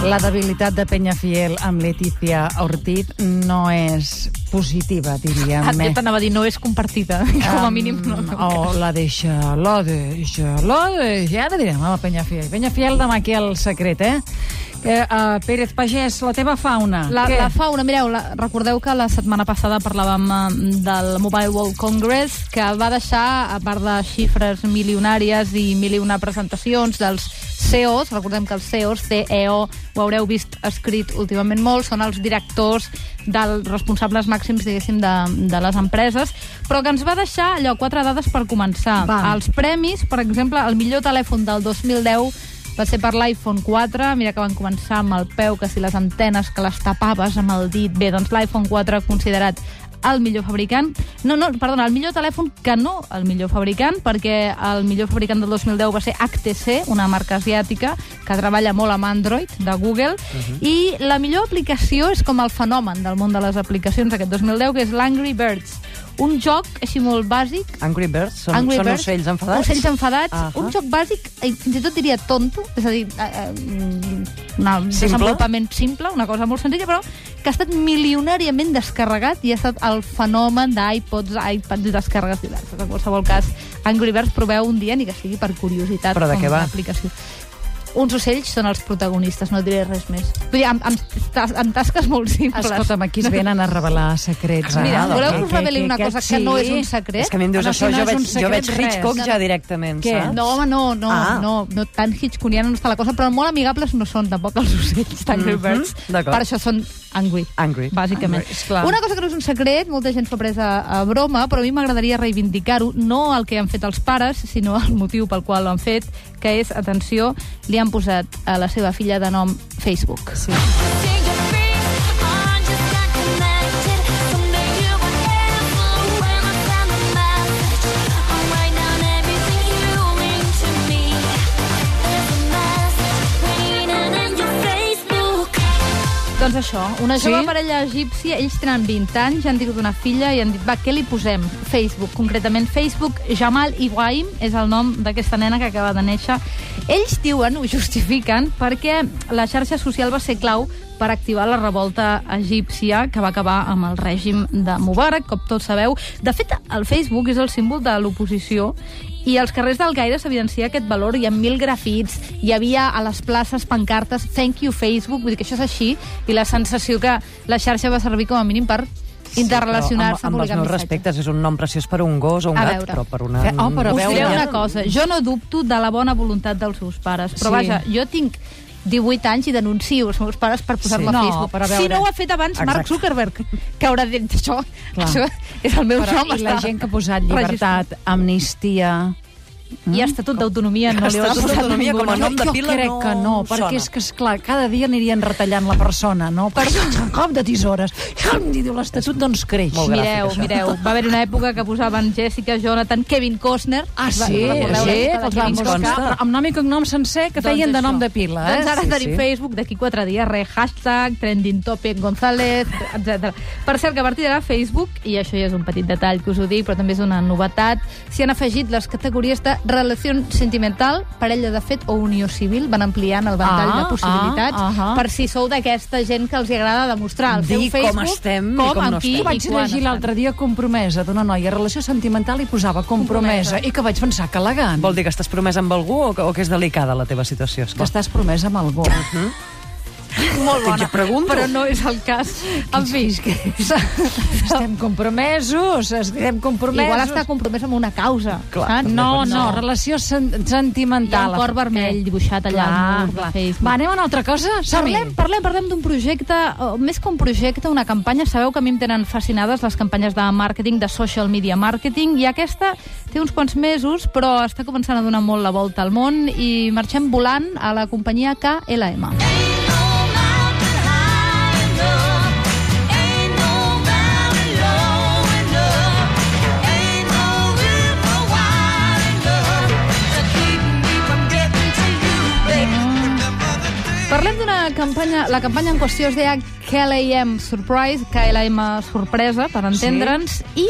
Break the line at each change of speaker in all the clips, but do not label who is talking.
La debilitat de Peñafiel amb Letícia Ortiz no és positiva, diríem.
Ah, jo t'anava a dir, no és compartida, com a mínim. No, no.
O la deixa, la deixa, la deixa... Ara direm a la Peñafiel. Peñafiel demà aquí el secret, eh? Eh, uh, Pérez Pagès, la teva fauna.
La,
Què?
la fauna, mireu, la, recordeu que la setmana passada parlàvem eh, del Mobile World Congress, que va deixar, a part de xifres milionàries i mil i una presentacions dels CEOs, recordem que els CEOs, CEO, ho haureu vist escrit últimament molt, són els directors dels responsables màxims, diguéssim, de, de les empreses, però que ens va deixar allò, quatre dades per començar.
Va.
Els premis, per exemple, el millor telèfon del 2010 va ser per l'iPhone 4, mira que van començar amb el peu, que si les antenes que les tapaves amb el dit, bé, doncs l'iPhone 4 considerat el millor fabricant, no, no, perdona, el millor telèfon que no el millor fabricant, perquè el millor fabricant del 2010 va ser HTC, una marca asiàtica que treballa molt amb Android, de Google, i la millor aplicació és com el fenomen del món de les aplicacions aquest 2010, que és l'Angry Birds, un joc així molt bàsic,
Angry Birds? Són,
Angry
són
Birds,
ocells enfadats?
Ocells enfadats,
Ahà.
un joc bàsic, i fins i tot diria tonto, és a dir, eh, eh, un desenvolupament simple, una cosa molt senzilla, però que ha estat milionàriament descarregat i ha estat el fenomen d'iPods, iPads i descàrregues diverses. En qualsevol cas, Angry Birds proveu un dia, ni que sigui per curiositat.
Però de què va?
Aplicació. Uns ocells són els protagonistes, no diré res més. Vull dir, amb, amb, amb tasques molt simples.
Escolta'm, aquí es venen a revelar secrets.
Clar,
Mira,
doncs,
voleu que
que-
us reveli
que-
una
que
cosa
sí.
que no és un secret?
És que a mi em dius
Però
això,
no
jo veig,
un
jo
secret,
veig
res.
Hitchcock
No,
ja
no.
directament,
Què?
saps?
No, home, no, no,
Ah.
no, no, tan hitchconiana no està la cosa, però molt amigables no són tampoc els ocells
Mhm,
Birds.
d'acord.
Per això són angry,
Angry.
bàsicament.
Angry.
Una cosa que no és un secret, molta gent s'ho ha pres a, a broma, però a mi m'agradaria reivindicar-ho, no el que han fet els pares, sinó el motiu pel qual ho han fet, que és, atenció, li han posat a la seva filla de nom Facebook.
Sí.
Doncs això, una
Sí?
jove parella egípcia, ells tenen 20 anys, han tingut una filla i han dit, va, què li posem? Facebook, concretament Facebook, Jamal Ibrahim és el nom d'aquesta nena que acaba de néixer. Ells diuen, ho justifiquen, perquè la xarxa social va ser clau per activar la revolta egípcia que va acabar amb el règim de Mubarak, com tots sabeu. De fet, el Facebook és el símbol de l'oposició i als carrers del Caire s'evidencia aquest valor. Hi ha mil grafits, hi havia a les places pancartes Thank you Facebook, vull dir que això és així, i la sensació que la xarxa va servir com a mínim per interrelacionar-se,
amb, amb els meus
missatges.
respectes, és un nom preciós per un gos o un
A
gat,
veure.
però per una...
Oh, però
Us
veure-
diré una cosa, jo no dubto de la bona voluntat dels seus pares, però
Sí.
vaja, jo tinc 18 anys i denuncio els meus pares per posar-me
Sí.
a
No,
Facebook.
però a veure-
Si no ho ha fet abans Mark
Exacte.
Zuckerberg, que haurà dit això,
Clar.
això és el meu
Però,
nom.
I la gent que ha posat llibertat, amnistia...
I Estatut d'autonomia no li haurà
Estatut d'autonomia com a
no?
nom de
jo
pila
crec
no
que no, perquè
sona.
és que, esclar, cada dia anirien retallant la persona, no? Per un cop de tisores. I diu l'Estatut, doncs creix.
Molt gràfic,
Mireu,
això.
mireu, va haver una època que posaven Jessica, Jonathan, Kevin Costner.
Ah,
va-
sí, sí, que els van buscar, amb nom i cognom sencer que feien
Doncs
de nom
això.
de pila, eh?
Doncs ara
Sí,
tenim
sí.
Facebook d'aquí quatre dies, re, hashtag, trending topic González, etc. Per cert, que a partir d'ara Facebook, i això ja és un petit detall que us ho dic, però també és una novetat, s'hi han afegit les categories de relació sentimental, parella de fet o unió civil, van ampliant el ventall
Ah,
de possibilitats,
ah, ahà.
per si sou d'aquesta gent que els agrada demostrar al seu
Dir com
Facebook
estem i
com,
com
amb
no
qui
estem.
Vaig
i quan
llegir l'altre dia compromesa d'una noia, relació sentimental, i posava compromesa,
Compromesa.
i que vaig pensar que elegant,
Vol dir que estàs promès amb algú o que, o que és delicada la teva situació?
que
Esclar.
estàs promesa amb algú.
Molt bona,
pregunto.
però no és el cas. En fi,
Estem compromesos, estem compromesos.
igual està compromès amb una causa,
Clar.
No, no, relació sen
Hi ha
sentimental.
un cor vermell dibuixat allà al mur de Facebook.
Va, anem a una altra cosa?
Parlem, parlem, parlem d'un projecte, o més que un projecte, una campanya. Sabeu que a mi em tenen fascinades les campanyes de màrqueting, de social media marketing, i aquesta té uns quants mesos, però està començant a donar molt la volta al món i marxem volant a la companyia KLM. Parlem campanya, la campanya en qüestió es deia KLM Surprise, KLM Sorpresa, per entendre'ns, i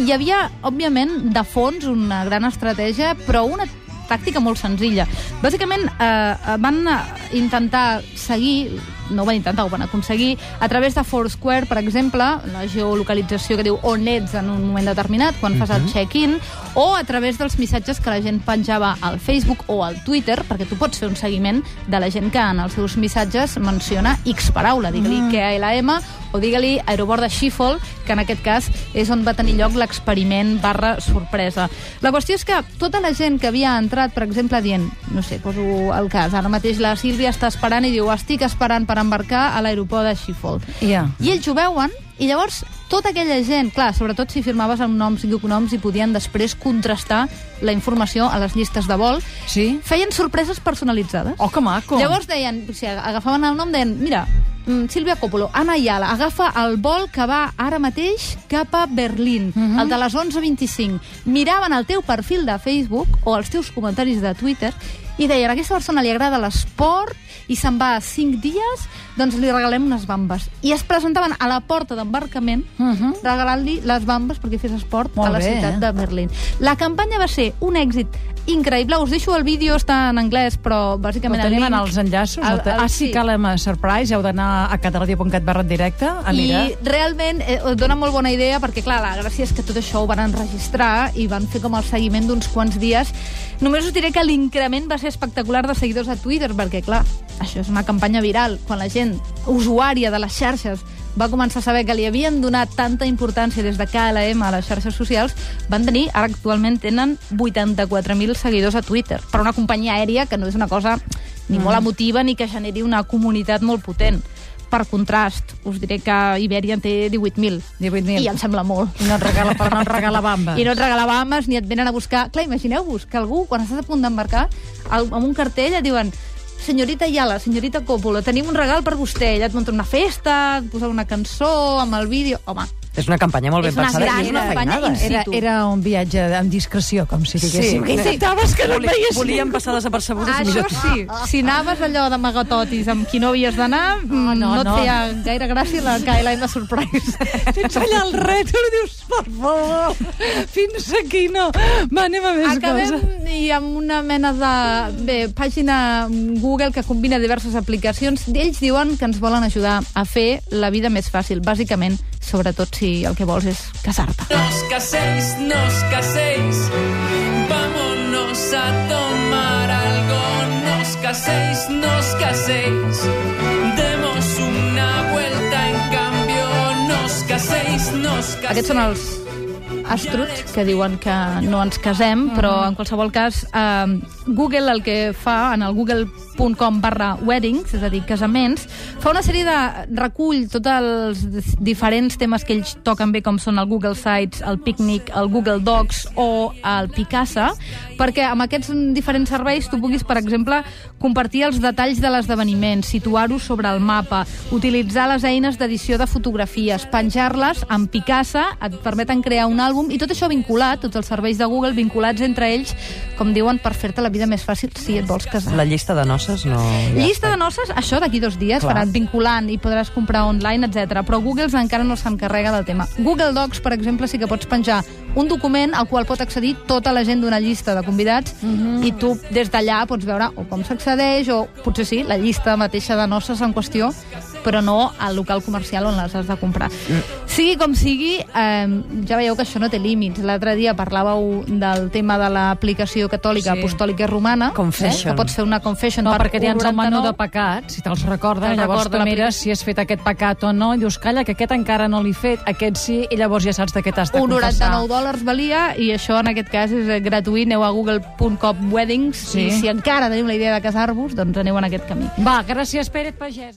hi havia, òbviament, de fons una gran estratègia, però una tàctica molt senzilla. Bàsicament, eh, van eh, intentar seguir no ho van intentar, ho van aconseguir, a través de Foursquare, per exemple, la geolocalització que diu on ets en un moment determinat, quan fas el check-in, o a través dels missatges que la gent penjava al Facebook o al Twitter, perquè tu pots fer un seguiment de la gent que en els seus missatges menciona X paraula, digue-li mm. KLM o digue-li aeroport de Schiphol, que en aquest cas és on va tenir lloc l'experiment barra sorpresa. La qüestió és que tota la gent que havia entrat, per exemple, dient, no sé, poso el cas, ara mateix la Sílvia està esperant i diu, estic esperant per embarcar a l'aeroport de Schiphol.
Ja.
I ells ho veuen, i llavors tota aquella gent, clar, sobretot si firmaves amb noms i cognoms i podien després contrastar la informació a les llistes de vol,
Sí?
feien sorpreses personalitzades.
Oh, que maco.
Llavors deien, o sigui, agafaven el nom, deien, mira, mm, Sílvia Coppolo, Anna Ayala, agafa el vol que va ara mateix cap a Berlín,
Mhm.
el de les 11.25. Miraven el teu perfil de Facebook o els teus comentaris de Twitter i deien, a aquesta persona li agrada l'esport i se'n va a 5 dies, doncs li regalem unes bambes. I es presentaven a la porta d'embarcament
Mhm.
regalant-li les bambes perquè fes esport
Molt
a la
bé,
ciutat
eh?
de Berlín. La campanya va ser un èxit increïble. Us deixo el vídeo, està en anglès, però bàsicament... el
tenim en els enllaços?
el-
El, ah, sí,
sí.
Calem Surprise, heu d'anar a cataradio.cat barra directe a mirar.
I realment eh, dona molt bona idea perquè, clar, la gràcia és que tot això ho van enregistrar i van fer com el seguiment d'uns quants dies. Només us diré que l'increment va ser espectacular de seguidors a Twitter perquè, clar, això és una campanya viral. Quan la gent usuària de les xarxes va començar a saber que li havien donat tanta importància des de KLM a les xarxes socials, van tenir, ara actualment tenen 84.000 seguidors a Twitter, per una companyia aèria que no és una cosa ni molt emotiva ni que generi una comunitat molt potent. Per contrast, us diré que Iberia en té 18.000.
18.000.
I em sembla molt.
I no et regala, però no et regala bambes.
I no et regala bambes ni et venen a buscar... Clar, imagineu-vos que algú, quan estàs a punt d'embarcar, amb un cartell et diuen senyorita Yala, senyorita Coppola, tenim un regal per vostè. Ella et munta una festa, et posa una cançó amb el vídeo... Home,
És una campanya molt ben pensada
gran
i és una
campanya
feinada.
in?
Era, era un viatge amb discreció, com si diguéssim. Que intentaves que no et
Voli-
veies
Volíem passar desapercebuts i
Això sí, si anaves allò d'amagatotis amb qui no havies d'anar, mm,
no,
no, no,
no.
et feia gaire gràcia la KLM Surprise.
Tens allà el rètol i dius, per favor, fins aquí no. Va, anem a més
Acabem
coses.
i amb una mena de bé, pàgina Google que combina diverses aplicacions. Ells diuen que ens volen ajudar a fer la vida més fàcil, bàsicament, sobretot si el que vols és casar-te.
No os caséis, no os caséis. Vámonos a tomar algo. No os caséis, no os caséis. Demos una vuelta en cambio. No os caséis, no os caséis.
Aquests són els astruts que diuen que no ens casem, però en qualsevol cas eh, Google el que fa en el google.com barra weddings, és a dir, casaments, fa una sèrie de... recull tots els diferents temes que ells toquen bé, com són el Google Sites, el Picnic, el Google Docs o el Picasa, perquè amb aquests diferents serveis tu puguis, per exemple, compartir els detalls de l'esdeveniment, situar-ho sobre el mapa, utilitzar les eines d'edició de fotografies, penjar-les amb Picasa, et permeten crear un àlbum, i tot això vinculat, tots els serveis de Google vinculats entre ells, com diuen, per fer-te la vida més fàcil si et vols casar.
La llista de noces no...
Llista de noces, això d'aquí dos dies,
Clar.
faran vinculant i podràs comprar online, etc. Però Google encara no s'encarrega del tema. Google Docs, per exemple, sí que pots penjar un document al qual pot accedir tota la gent d'una llista de convidats i tu des d'allà pots veure o com s'accedeix o potser sí, la llista mateixa de noces en qüestió però no al local comercial on les has de comprar. Sigui com sigui, eh, ja veieu que això no té límits. L'altre dia parlàveu del tema de l'aplicació catòlica,
Sí.
apostòlica romana,
Confession.
eh, que pots fer una confession
No,
per
perquè tens el menú
1,99.
de pecats, si te'ls recorden,
Te'l
llavors
recorda
tu mires si has fet aquest pecat o no, i dius, calla, que aquest encara no l'he fet, aquest sí, i llavors ja saps de què t'has de
un
confessar.
99 dòlars valia i això en aquest cas és eh, gratuït, aneu a google.com weddings
Sí.
i si encara teniu la idea de casar-vos, doncs aneu en aquest camí.
Va, gràcies, Pérez Pagès.